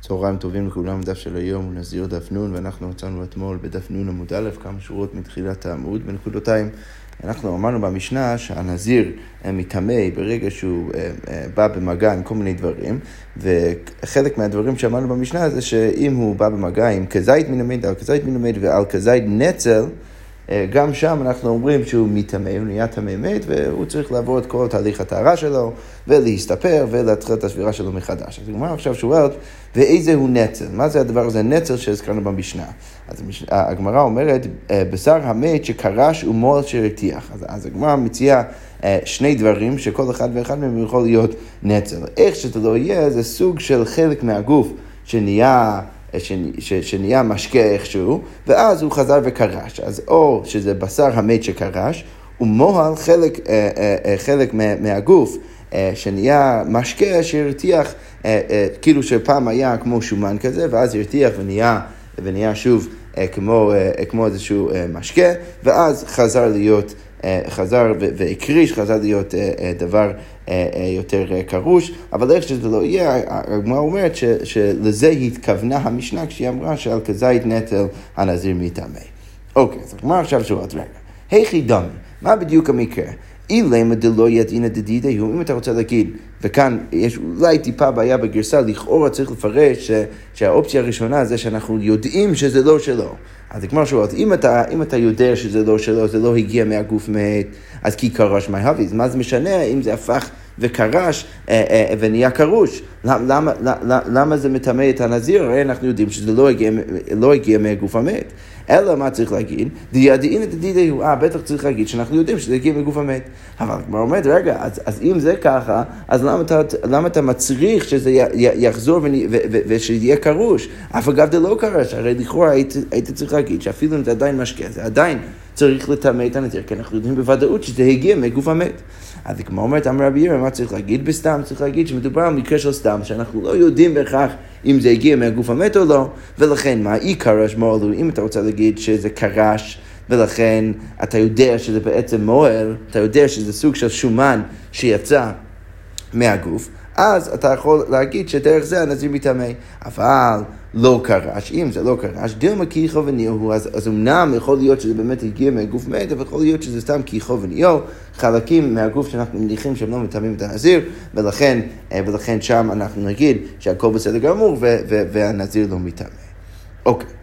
צהריים טובים לכולם, דף של היום הוא נזיר דף נון, ואנחנו מצאנו אתמול בדף נון עמוד א', כמה שורות מתחילת העמוד, בנקודותיים. אנחנו אמרנו במשנה שהנזיר אה, מטמא ברגע שהוא אה, אה, בא במגע עם כל מיני דברים, וחלק מהדברים שאמרנו במשנה זה שאם הוא בא במגע עם כזית מן על כזית מן המת ועל כזית נצל, גם שם אנחנו אומרים שהוא מטמא, הוא נהיה טמא מת, והוא צריך לעבור את כל תהליך הטהרה שלו, ולהסתפר, ולהתחיל את הסבירה שלו מחדש. אז הגמרא עכשיו שואלת, ואיזה הוא נצל? מה זה הדבר הזה, נצל שהזכרנו במשנה? אז הגמרא אומרת, אה, בשר המת שקרש ומועל שהרתיח. אז, אז הגמרא מציעה אה, שני דברים, שכל אחד ואחד מהם יכול להיות נצל. איך שזה לא יהיה, זה סוג של חלק מהגוף שנהיה... שנהיה משקה איכשהו, ואז הוא חזר וקרש. אז או שזה בשר המת שקרש, ומוהל חלק, אה, אה, אה, חלק מהגוף. שנהיה משקה שהרתיח, כאילו שפעם היה כמו שומן כזה, ואז הרתיח ונהיה, ונהיה שוב כמו, כמו איזשהו משקה, ואז חזר להיות אה, חזר והקריש, חזר להיות אה, אה, דבר יותר קרוש, אבל איך שזה לא יהיה, הגמרא אומרת שלזה התכוונה המשנה כשהיא אמרה שעל כזית נטל הנזיר מטמא. אוקיי, אז הגמרא עכשיו שואלת, רגע, היכי דמי, מה בדיוק המקרה? אילמה דלא ידעינא הוא, אם אתה רוצה להגיד, וכאן יש אולי טיפה בעיה בגרסה, לכאורה צריך לפרש שהאופציה הראשונה זה שאנחנו יודעים שזה לא שלו. אז כמו שאומרת, אם אתה, אם אתה יודע שזה לא שלו, זה לא הגיע מהגוף מת, אז כי קרש מי אז מה זה משנה אם זה הפך וקרש אה, אה, ונהיה קרוש? למה, למה, למה זה מטמא את הנזיר? הרי אנחנו יודעים שזה לא הגיע, לא הגיע מהגוף המת. אלא מה צריך להגיד? דידאין את הדידי הוא, אה, בטח צריך להגיד שאנחנו יודעים שזה הגיע מגוף המת. אבל כבר אומרת, רגע, אז, אז אם זה ככה, אז למה אתה, למה אתה מצריך שזה יחזור ושיהיה קרוש? אף אגב זה לא קרש, הרי לכאורה היית, היית צריך להגיד שאפילו אם זה עדיין משקה, זה עדיין צריך לטמא את הנזיר, כי אנחנו יודעים בוודאות שזה הגיע מגוף המת. אז כמו אומרת, אמר רבי ירם, מה צריך להגיד בסתם? צריך להגיד שמדובר על מקרה של סתם, שאנחנו לא יודעים בהכרח אם זה הגיע מהגוף המת או לא, ולכן מה אי קרש מועלו, אם אתה רוצה להגיד שזה קרש, ולכן אתה יודע שזה בעצם מועל, אתה יודע שזה סוג של שומן שיצא מהגוף, אז אתה יכול להגיד שדרך זה הנזיר מטמא. אבל לא קרש, אם זה לא קרש, דילמה כיכו וניהו, אז, אז אמנם יכול להיות שזה באמת הגיע מהגוף מת, אבל יכול להיות שזה סתם כיכו וניהו, חלקים מהגוף שאנחנו מניחים שהם לא מטמאים את הנזיר, ולכן, אה, ולכן שם אנחנו נגיד שהכל בסדר גמור והנזיר לא מטמא. אוקיי.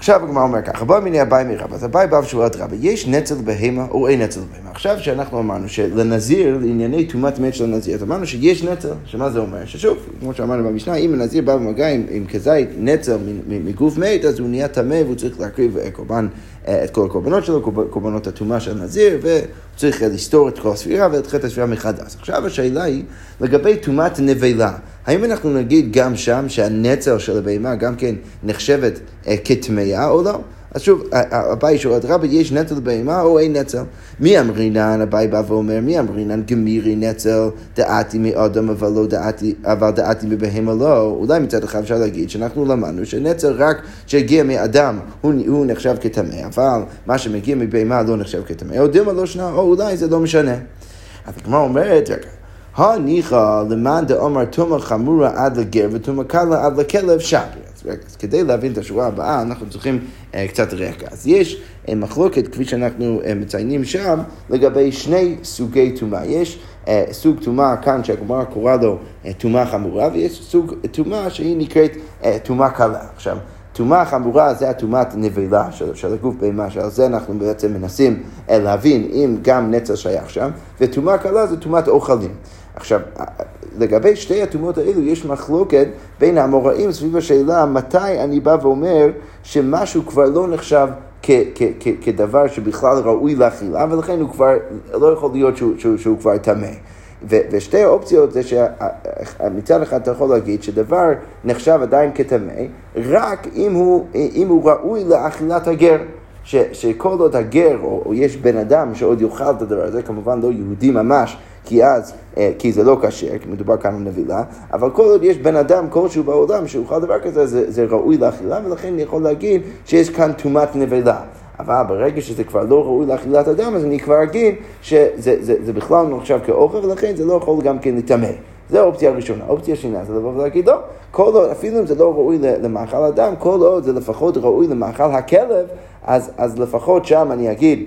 עכשיו הגמרא אומר ככה, בוא מיני אביי מרבא, אז אביי בא ושואלת רבא, יש נצל בהמה או אין נצל בהמה? עכשיו שאנחנו אמרנו שלנזיר, לענייני טומאת מת של הנזיר, אז אמרנו שיש נצל, שמה זה אומר? ששוב, כמו שאמרנו במשנה, אם הנזיר בא במגע עם, עם כזית נצל מגוף מת, אז הוא נהיה טמא והוא צריך להקריב קורבן, את כל הקורבנות שלו, קורבנות הטומאה של הנזיר, והוא צריך לסתור את כל הספירה ולהתחיל את הספירה מחדש. עכשיו השאלה היא לגבי טומאת נבלה. האם אנחנו נגיד גם שם שהנצר של הבהמה גם כן נחשבת אה, כטמאה או לא? אז שוב, אביי שואל רבי, יש נצל לבהמה או אין נצל? מי אמרינן, אביי בא ואומר, מי אמרינן גמירי נצל דעתי מאדם אבל לא דעתי, אבל דעתי מבהמה לא? אולי מצד אחד אפשר להגיד שאנחנו למדנו שנצל רק שהגיע מאדם הוא, הוא נחשב כטמא, אבל מה שמגיע מבהמה לא נחשב כטמא, או דילמה לא שנה, או אולי זה לא משנה. אז הגמרא אומרת, רגע. הניחא למאן דאמר תומא חמורה עד לגר ותומא קלה עד לכלב שקר. אז כדי להבין את השורה הבאה, אנחנו צריכים uh, קצת רקע. אז יש uh, מחלוקת, כפי שאנחנו uh, מציינים שם, לגבי שני סוגי טומאה. יש uh, סוג טומאה כאן שהגמרא קוראה לו טומאה uh, חמורה, ויש סוג טומאה שהיא נקראת טומאה קלה. עכשיו, טומאה חמורה זה הטומאת נבלה של, של הגוף בהמה, שעל זה אנחנו בעצם מנסים להבין אם גם נצר שייך שם, וטומאה קלה זה טומאת אוכלים. עכשיו, לגבי שתי הטומאות האלו יש מחלוקת בין האמוראים סביב השאלה מתי אני בא ואומר שמשהו כבר לא נחשב כדבר שבכלל ראוי לאכילה, ולכן הוא כבר, לא יכול להיות שהוא, שהוא, שהוא כבר טמא. ושתי האופציות זה שמצד אחד אתה יכול להגיד שדבר נחשב עדיין כטמא, רק אם הוא, אם הוא ראוי לאכילת הגר. ש, שכל עוד הגר, או, או יש בן אדם שעוד יאכל את הדבר הזה, כמובן לא יהודי ממש, כי אז, אה, כי זה לא כשר, כי מדובר כאן על נבילה, אבל כל עוד יש בן אדם כלשהו בעולם שאוכל דבר כזה, זה, זה ראוי לאכילה, ולכן אני יכול להגיד שיש כאן טומאת נבילה. אבל ברגע שזה כבר לא ראוי לאכילת אדם, אז אני כבר אגיד שזה זה, זה בכלל לא נחשב כאוכל, ולכן זה לא יכול גם כן לטמא. זו האופציה הראשונה. האופציה השנייה זה לבוא ולהגיד, לא, כל עוד, אפילו אם זה לא ראוי למאכל אדם, כל עוד זה לפחות ראוי למאכל הכלב, אז, אז לפחות שם אני אגיד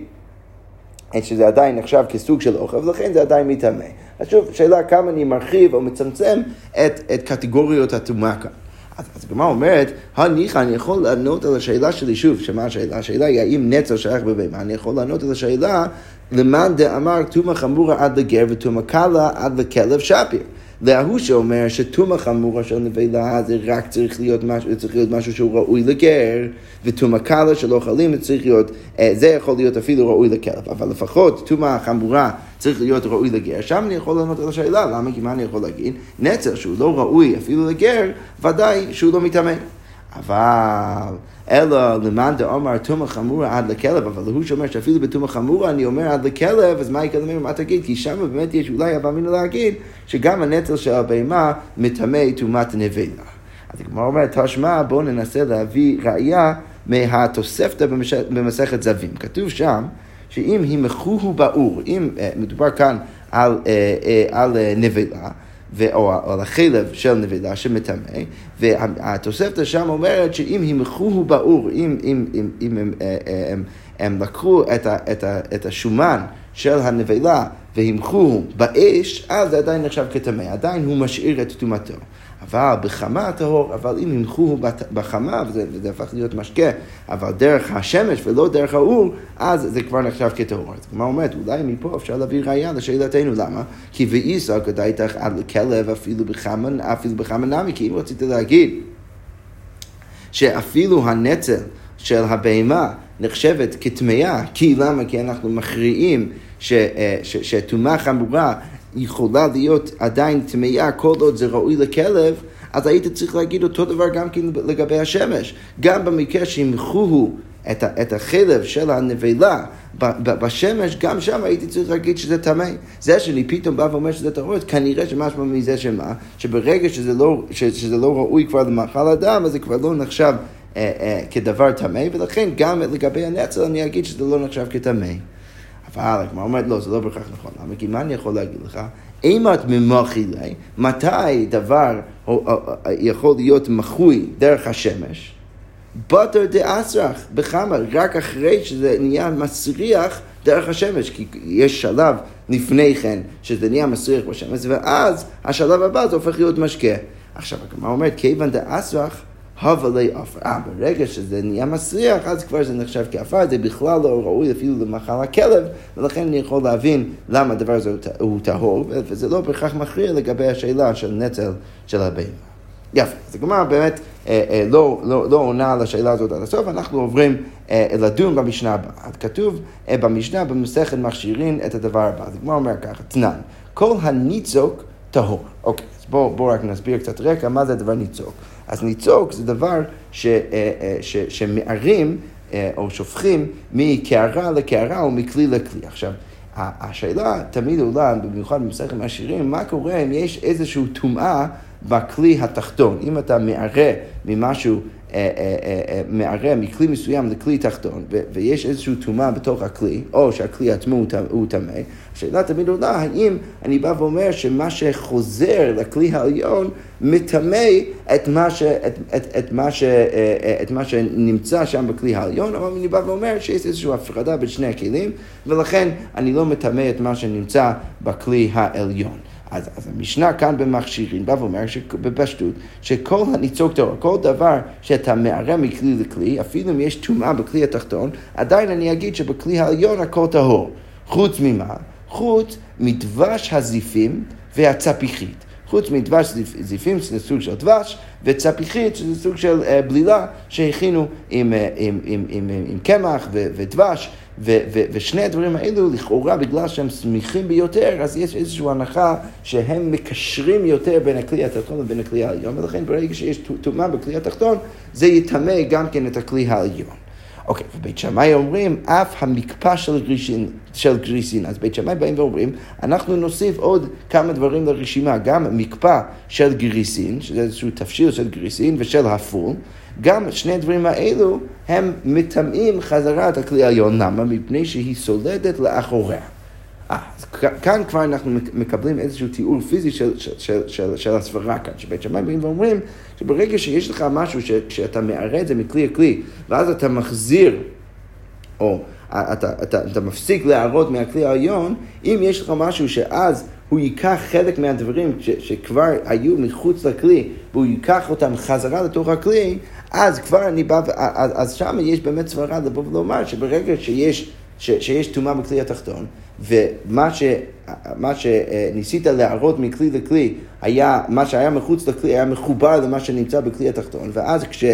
שזה עדיין נחשב כסוג של אוכל, ולכן זה עדיין מטמא. אז שוב, שאלה כמה אני מרחיב או מצמצם את, את קטגוריות הטומאה כאן. אז הגמרא אומרת, הניחא, אני יכול לענות על השאלה שלי שוב, שמה השאלה? השאלה היא האם נצר שייך בבהמה, אני יכול לענות על השאלה למאן דאמר טומאה חמורה עד לגר וטומאה קלה עד לכלב שפיר. להוא שאומר שטומאה חמורה של נבלה זה רק צריך להיות משהו, צריך להיות משהו שהוא ראוי לגר, וטומאה קלה של אוכלים צריך להיות, אה, זה יכול להיות אפילו ראוי לכלב, אבל לפחות טומאה חמורה צריך להיות ראוי לגר. שם אני יכול לענות על השאלה, למה? כי מה אני יכול להגיד? נצר שהוא לא ראוי אפילו לגר, ודאי שהוא לא מתאמן. אבל אלא למאן דאמר תומא חמורה עד לכלב, אבל הוא שאומר שאפילו בתומא חמורה אני אומר עד לכלב, אז מה יקדם מה תגיד? כי שם באמת יש אולי הבא מינו להגיד שגם הנטל של הבהמה מטמא טומאת נבלה. אז הגמרא אומרת, תשמע, בואו ננסה להביא ראייה מהתוספתא במסכת זווים. כתוב שם שאם הימכוהו באור, אם אה, מדובר כאן על, אה, אה, על נבלה, או, על החלב של נבלה שמטמא, והתוספתא שם אומרת שאם הימכוהו באור, אם, אם, אם, אם הם, הם, הם, הם לקחו את, ה, את, ה, את השומן של הנבלה והימכוהו באש, אז זה עדיין נחשב כטמא, עדיין הוא משאיר את טומאתו. אבל בחמה טהור, אבל אם ינחו בחמה, וזה, וזה הפך להיות משקה, אבל דרך השמש ולא דרך האור, אז זה כבר נחשב כטהור. אז כמו אומרת, אולי מפה אפשר להביא ראייה לשאלתנו, למה? כי ואיסא כדאיתך עד לכלב אפילו בחמה, אפילו בחמה נמי, כי אם רצית להגיד שאפילו הנצל של הבהמה נחשבת כטמאה, כי למה? כי אנחנו מכריעים אה, שטומאה חמורה יכולה להיות עדיין טמאה כל עוד זה ראוי לכלב, אז היית צריך להגיד אותו דבר גם כן לגבי השמש. גם במקרה שימחוהו את, את החלב של הנבלה בשמש, גם שם הייתי צריך להגיד שזה טמא. זה שאני פתאום בא ואומר שזה טהור, כנראה שמשמע מזה שמה? שברגע שזה לא, שזה לא ראוי כבר למאכל אדם, אז זה כבר לא נחשב אה, אה, כדבר טמא, ולכן גם לגבי הנצל אני אגיד שזה לא נחשב כטמא. אבל הגמרא אומרת, לא, זה לא בהכרח נכון. למה? כי מה אני יכול להגיד לך? אימת ממחילי, מתי דבר יכול להיות מחוי דרך השמש? בטר דאסרח, בכמה? רק אחרי שזה נהיה מסריח דרך השמש, כי יש שלב לפני כן שזה נהיה מסריח בשמש, ואז השלב הבא זה הופך להיות משקה. עכשיו, הגמרא אומרת, כיוון דאסרח הבלי עפר. אה, ברגע שזה נהיה מסריח, אז כבר זה נחשב כעפר, זה בכלל לא ראוי אפילו למאכל הכלב, ולכן אני יכול להבין למה הדבר הזה הוא טהור, וזה לא בהכרח מכריע לגבי השאלה של נטל של הבהמה. יפה, אז הגמרא באמת אה, אה, לא, לא, לא עונה על השאלה הזאת עד הסוף, אנחנו עוברים אה, לדון במשנה הבאה. כתוב אה, במשנה במסכת מכשירין את הדבר הבא. אז הגמרא אומר ככה, תנן, כל הניצוק טהור. אוקיי, אז בואו בוא רק נסביר קצת רקע, מה זה הדבר ניצוק. אז ניצוק זה דבר ש, אה, אה, ש, שמערים אה, או שופכים מקערה לקערה או מכלי לכלי. עכשיו, השאלה תמיד עולה, במיוחד במסכת העשירים, מה קורה אם יש איזושהי טומאה בכלי התחתון. אם אתה מערה ממשהו מערה מכלי מסוים לכלי תחתון, ויש איזושהי טומאה בתוך הכלי, או שהכלי עצמו הוא טמא, השאלה תמיד עולה, האם אני בא ואומר שמה שחוזר לכלי העליון מטמא את את, את, את, את מה שנמצא שם בכלי העליון, או אני בא ואומר שיש איזושהי הפרדה בין שני הכלים, ולכן אני לא מטמא את מה שנמצא בכלי העליון. אז, אז המשנה כאן במכשירים בא ואומר בפשטות שכל הניצוק טהור, כל דבר שאתה מערם מכלי לכלי, אפילו אם יש טומאה בכלי התחתון, עדיין אני אגיד שבכלי העליון הכל טהור. חוץ ממה? חוץ מדבש הזיפים והצפיחית. חוץ מדבש זיפים, שזה סוג של דבש, וצפיחית, שזה סוג של uh, בלילה שהכינו עם, uh, עם, עם, עם, עם קמח ודבש. ו- ו- ושני הדברים האלו, לכאורה, בגלל שהם סמיכים ביותר, אז יש איזושהי הנחה שהם מקשרים יותר בין הכלי התחתון לבין הכלי העליון, ולכן ברגע שיש טומאה בכלי התחתון, זה יטמא גם כן את הכלי העליון. אוקיי, ובית שמאי אומרים, אף המקפא של של גריסין. אז בית שמאי באים ואומרים, אנחנו נוסיף עוד כמה דברים לרשימה, גם מקפא של גריסין, שזה איזשהו תפשיל של גריסין, ושל הפול. גם שני הדברים האלו הם מטמאים חזרה את הכלי העליון. למה? מפני שהיא סולדת לאחוריה. אה, אז כאן כבר אנחנו מקבלים איזשהו תיאור פיזי של, של, של, של, של הסברה כאן, שבית שמאי באים ואומרים שברגע שיש לך משהו שאתה מערה את זה מכלי לכלי, ואז אתה מחזיר, או אתה, אתה, אתה, אתה מפסיק להראות מהכלי העליון, אם יש לך משהו שאז הוא ייקח חלק מהדברים ש, שכבר היו מחוץ לכלי, והוא ייקח אותם חזרה לתוך הכלי, אז כבר אני בא, אז, אז שם יש באמת סברה לבוא ולומר שברגע שיש, ש, שיש טומאה בכלי התחתון, ומה ש, מה שניסית להראות מכלי לכלי, היה, מה שהיה מחוץ לכלי היה מחובר למה שנמצא בכלי התחתון, ואז כש...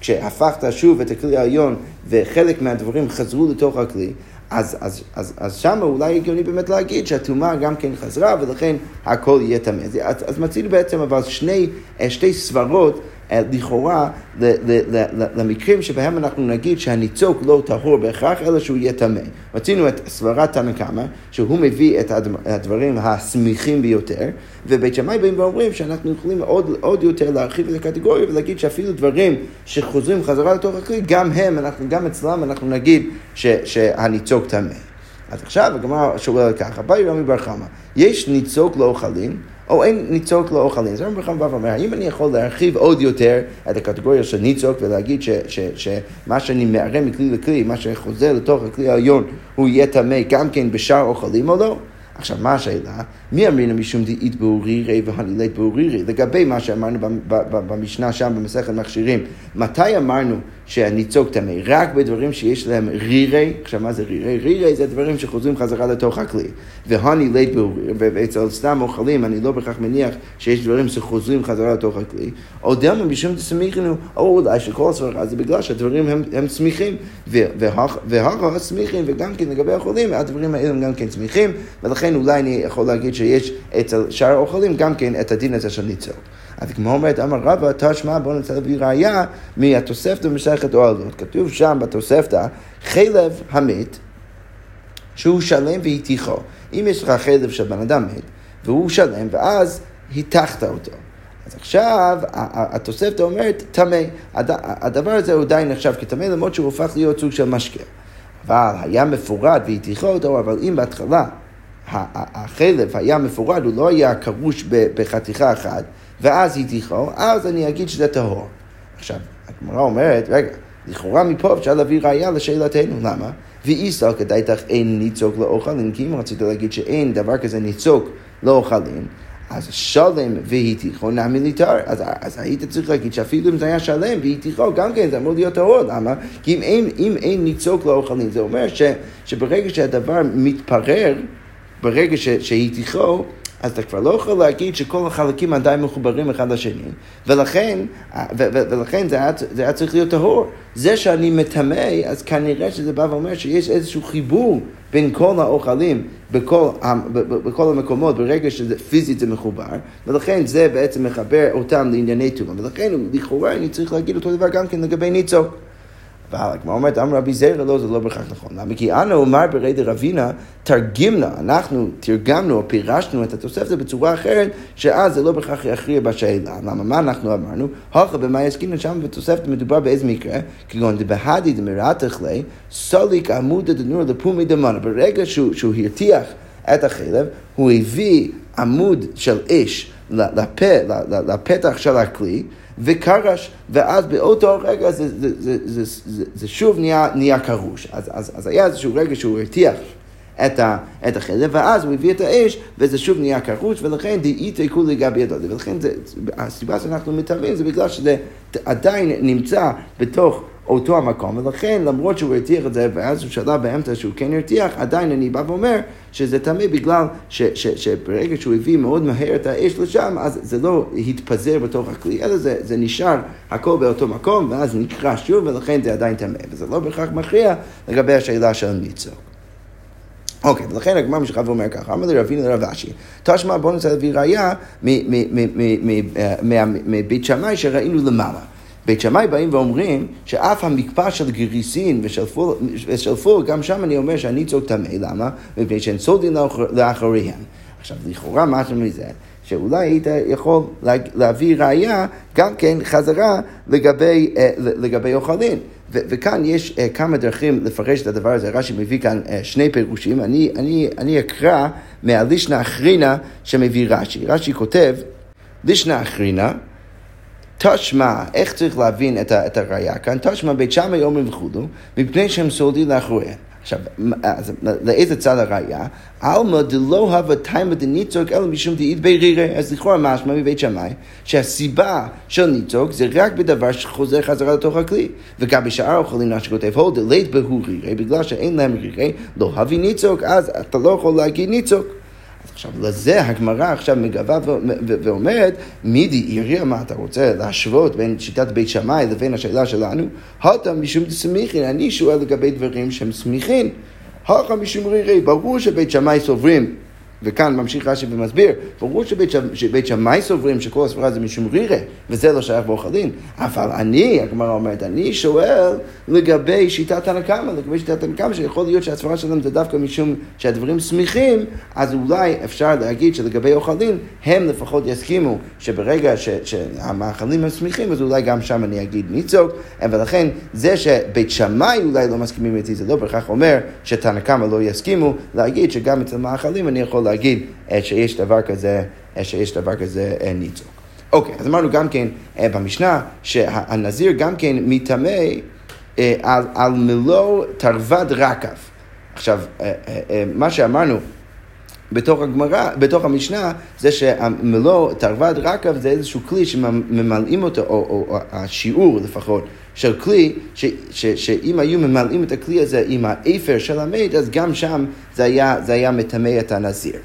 כשהפכת שוב את הכלי העליון וחלק מהדברים חזרו לתוך הכלי, אז, אז, אז, אז שם אולי הגיוני באמת להגיד שהטומאה גם כן חזרה ולכן הכל יהיה טמא. אז, אז מצינו בעצם אבל שני, שתי סברות לכאורה למקרים שבהם אנחנו נגיד שהניצוק לא טהור בהכרח, אלא שהוא יהיה טמא. רצינו את סברת תנא קמא, שהוא מביא את הדברים הסמיכים ביותר, ובית שמאי באים ואומרים שאנחנו יכולים עוד, עוד יותר להרחיב את הקטגוריה ולהגיד שאפילו דברים שחוזרים חזרה לתוך הכלי, גם הם, אנחנו, גם אצלם אנחנו נגיד ש, שהניצוק טמא. אז עכשיו הגמרא שואלת ככה, באי רמי בר חמא, יש ניצוק לא? או אין ניצוק לא אוכלים. אז רבי חמא בא ואומר, האם אני יכול להרחיב עוד יותר את הקטגוריה של ניצוק ולהגיד שמה שאני מערה מכלי לכלי, מה שחוזר לתוך הכלי העליון, הוא יהיה טמא גם כן בשאר אוכלים או לא? עכשיו, מה השאלה? מי אמרינו משום דאית באורירי והנילית באורירי? לגבי מה שאמרנו במשנה שם במסכת מכשירים, מתי אמרנו שהניצוק טמא? רק בדברים שיש להם רירי, עכשיו מה זה רירי? רירי זה דברים שחוזרים חזרה לתוך הכלי. והנילית באורירי, ואצל סתם אוכלים, אני לא בהכרח מניח שיש דברים שחוזרים חזרה לתוך הכלי. או דלמה משום דסמיכנו, או אולי שכל הסברה זה בגלל שהדברים הם, הם צמיחים, והרע צמיחים, וגם כן לגבי החולים, הדברים האלה הם גם כן צמיחים, ולכן אולי אני יכול להגיד שיש אצל שאר האוכלים גם כן את הדין הזה של ניצול. אז כמו אומרת, אמר רבא, תשמע, בוא נצא להביא ראייה מהתוספתא במסכת אוהלות. כתוב שם בתוספתא, חלב המת, שהוא שלם והתיכו. אם יש לך חלב של בן אדם מת, והוא שלם, ואז היתכת אותו. אז עכשיו התוספתא אומרת, טמא. הדבר הזה הוא עדיין נחשב כטמא, למרות שהוא הופך להיות סוג של משקה. אבל היה מפורד והתיכו אותו, אבל אם בהתחלה החלב היה מפורד, הוא לא היה קרוש בחתיכה אחת, ואז הטיחו, אז אני אגיד שזה טהור. עכשיו, הגמרא אומרת, רגע, לכאורה מפה אפשר להביא ראייה לשאלתנו, למה? ואיסל כדאיתך אין ניצוק לאוכלים, כי אם רצית להגיד שאין דבר כזה ניצוק לאוכלים, אז שלם והיתיכו נעמי ליטר. אז, אז היית צריך להגיד שאפילו אם זה היה שלם והיתיכו, גם כן זה אמור להיות טהור. למה? כי אם אין, אם אין ניצוק לאוכלים, זה אומר ש, שברגע שהדבר מתפרר, ברגע שהיא תכרור, אז אתה כבר לא יכול להגיד שכל החלקים עדיין מחוברים אחד לשני, ולכן, ולכן זה, היה, זה היה צריך להיות טהור. זה שאני מטמא, אז כנראה שזה בא ואומר שיש איזשהו חיבור בין כל האוכלים בכל, בכל המקומות, ברגע שזה פיזית זה מחובר, ולכן זה בעצם מחבר אותם לענייני טומאה, ולכן לכאורה אני צריך להגיד אותו דבר גם כן לגבי ניצוק. והגמרא אומרת, אמר רבי זרע, לא, זה לא בהכרח נכון. למה? כי אנו אומר ברי דרבינה, תרגמנה, אנחנו תרגמנו או פירשנו את התוספת בצורה אחרת, שאז זה לא בהכרח יכריע בשאלה. למה? מה אנחנו אמרנו? הוכה במה יסכינו שם בתוספת מדובר באיזה מקרה? כגון דבהדי דמרתך לי, סוליק עמודה דנור לפומי דמונה. ברגע שהוא הרתיח את החלב, הוא הביא עמוד של אש לפה, לפתח של הכלי, וקרש, ואז באותו רגע זה, זה, זה, זה, זה, זה שוב נהיה, נהיה קרוש. אז, אז, אז היה איזשהו רגע שהוא הרתיח את, ה, את החלב, ואז הוא הביא את האש, וזה שוב נהיה קרוש, ולכן דאיתי כולי גבי ידו. ולכן זה, הסיבה שאנחנו מתארים זה בגלל שזה עדיין נמצא בתוך... אותו המקום, ולכן למרות שהוא הרתיח את זה, ואז הוא שאלה באמצע שהוא כן הרתיח, עדיין אני בא ואומר שזה טמא בגלל ש, ש, שברגע שהוא הביא מאוד מהר את האש לשם, אז זה לא התפזר בתוך הכלי, אלא זה, זה נשאר הכל באותו מקום, ואז נקרא שוב, ולכן זה עדיין טמא, וזה לא בהכרח מכריע לגבי השאלה של ניצוק. אוקיי, ולכן הגמרא משכב ואומר ככה, אמר לי רבינו לרב אשי, תשמע בוא ננסה להביא ראייה מבית שמאי שראינו למעלה. בית שמאי באים ואומרים שאף המקפא של גריסין ושל פול, גם שם אני אומר שהניצוק טמא, למה? מפני שאין סודין לאחריהם. עכשיו, לכאורה אתה מזה? שאולי היית יכול להביא ראייה גם כן חזרה לגבי, לגבי אוכלין. ו- וכאן יש uh, כמה דרכים לפרש את הדבר הזה. רש"י מביא כאן uh, שני פירושים. אני, אני, אני אקרא מהלישנה אחרינה שמביא רש"י. רש"י כותב, לישנה אחרינה, תשמע, איך צריך להבין את, את הראייה כאן? תשמע בית שמאי אומרים וכולו, מפני שהם סולדים לאחוריהם. עכשיו, אז לאיזה צד הראייה? עלמא דלא הווה תימא דניצוק אלא משום דאית בירירי. אז לכאורה משמע מבית שמאי שהסיבה של ניצוק זה רק בדבר שחוזר חזרה לתוך הכלי. וגם בשאר האוכלים מה שכותב הו דלית בהו רירי, בגלל שאין להם רירי, לא הביא ניצוק, אז אתה לא יכול להגיד ניצוק. עכשיו, לזה הגמרא עכשיו מגבה ואומרת, מידי עיריה, מה אתה רוצה להשוות בין שיטת בית שמאי לבין השאלה שלנו? הוטה משום דסמיכין, אני שואל לגבי דברים שהם סמיכין. הוכה משום רירי, ברור שבית שמאי סוברים וכאן ממשיך רש"י ומסביר, ברור שבית, שבית שמאי סוברים שכל הסברה זה משום רירה, וזה לא שייך באוכלין. אבל אני, הגמרא אומרת, אני שואל לגבי שיטת תנא קמא, לגבי שיטת תנא קמא, שיכול להיות שהסברה שלהם זה דווקא משום שהדברים שמחים, אז אולי אפשר להגיד שלגבי אוכלין, הם לפחות יסכימו שברגע ש, שהמאכלים הם שמחים, אז אולי גם שם אני אגיד ניצוק, ולכן זה שבית שמאי אולי לא מסכימים איתי, זה לא בהכרח אומר שתנא קמא לא יסכימו להגיד שגם אצל מאכלים אני יכול להגיד אה, שיש דבר כזה, אה, שיש דבר כזה אה, ניצוק. אוקיי, אז אמרנו גם כן במשנה שהנזיר גם כן מטמא על, על מלוא תרווד רקב. עכשיו, מה שאמרנו בתוך הגמרא, בתוך המשנה, זה שמלוא תרווד רקב זה איזשהו כלי שממלאים אותו, או, או, או השיעור לפחות, של כלי, ש, ש, שאם היו ממלאים את הכלי הזה עם האפר של המת, אז גם שם זה היה, זה היה מטמא את הנזיר.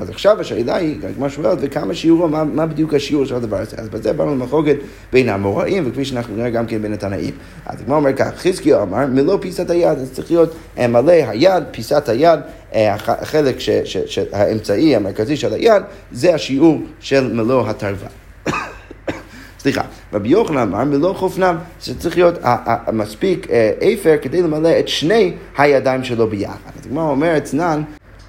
אז עכשיו השאלה היא, כמו שואלת, וכמה שיעורו, מה, מה בדיוק השיעור של הדבר הזה? אז בזה באנו למחוגת בין המוראים, וכפי שאנחנו נראה גם כן בין התנאים. אז כמו אומר כך, חזקיהו אמר, מלוא פיסת היד, אז צריך להיות אה, מלא היד, פיסת היד, אה, החלק, ש, ש, ש, האמצעי המרכזי של היד, זה השיעור של מלוא התרווה. סליחה, רבי יוחנן אמר מלוא חופנם, שצריך להיות מספיק אפר כדי למלא את שני הידיים שלו ביחד. אז הגמרא אומרת, צנן,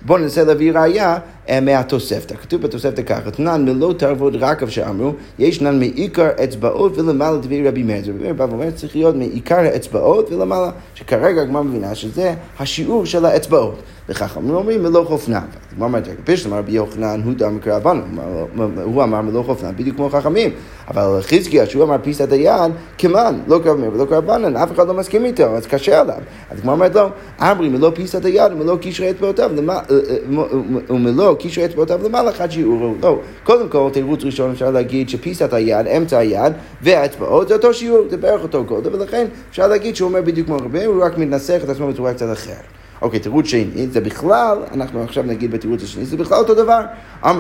בואו ננסה להביא ראייה מהתוספתא. כתוב בתוספתא ככה, תנן מלוא תרבות רקב שאמרו, ישנן מעיקר אצבעות ולמעלה דברי רבי מאיר. רבי מאיר ואומר, צריך להיות מעיקר האצבעות ולמעלה, שכרגע הגמרא מבינה שזה השיעור של האצבעות. וחכמים אומרים מלוא חופנם. הגמרא אומרת, פישט אמר רבי יוחנן, הוא דם מקרא בנו, הוא אמר מלוא חופנם, בדיוק כמו חכמים. אבל חזקיה, שהוא אמר פיסת היד, כמן, לא קרא מאיר ולא קרא בנן, אף אחד לא מסכים איתו, אז קשה עליו. אז הגמרא אומרת לו, אמרי מלוא פיסת היד ומלוא קשרי אצבעותיו, ומלוא קשרי אצבעותיו למעלה חד שיעורו. לא, קודם כל, תירוץ ראשון אפשר להגיד שפיסת היד, אמצע היד, והאצבעות זה אותו שיעור, זה בערך אותו קודם, ולכן אפשר להגיד שהוא אומר בדיוק כמו רבי, הוא רק מתנסח את עצמו בצורה קצת אחרת. אוקיי, תירוץ שני, זה בכלל, אנחנו עכשיו נגיד בתירוץ השני, זה בכלל אותו דבר.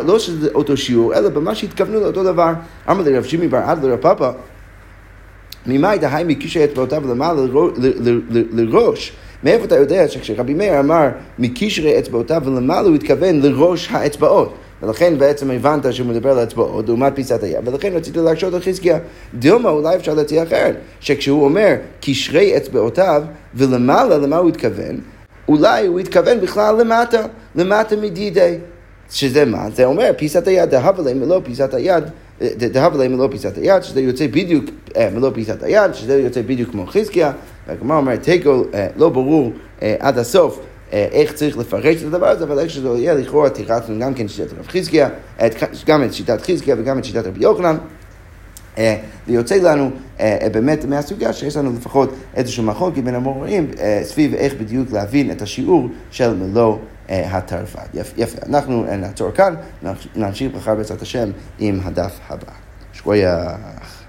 לא שזה אותו שיעור, אלא במה שהתכוונו לאותו דבר. אמר לרב שימי בר עד לרב פאפה, ממאי דהי מקישי אצבעותיו למעלה לראש. מאיפה אתה יודע שכשרבי מאיר אמר מקישרי אצבעותיו ולמעלה הוא התכוון לראש האצבעות. ולכן בעצם הבנת שהוא מדבר על אצבעות לעומת פיסת היד, ולכן רציתי להקשות על חזקיה. דילמה אולי אפשר להציע אחרת, שכשהוא אומר קשרי אצבעותיו ולמעלה, למה הוא התכוון? אולי הוא התכוון בכלל למטה, למטה מדידי. שזה מה? זה אומר פיסת היד, דהבה להם מלוא פיסת היד, דהבה להם מלוא פיסת היד, שזה יוצא בדיוק אה, מלוא פיסת היד, שזה יוצא בדיוק כמו חזקיה. והגמרא אומרת, תיקו אה, לא ברור אה, עד הסוף. איך צריך לפרש את הדבר הזה, אבל איך שזה יהיה, לכאורה תירצנו גם כן שיטת רב חזקיה, גם את שיטת חזקיה וגם את שיטת רבי יוחנן. אה, ויוצא לנו אה, אה, באמת מהסוגיה שיש לנו לפחות איזשהו מחלוקת בין המורים סביב איך בדיוק להבין את השיעור של מלוא התרפ"ד. יפה, אנחנו נעצור כאן, נמשיך מחר בעזרת השם עם הדף הבא. שכוייח.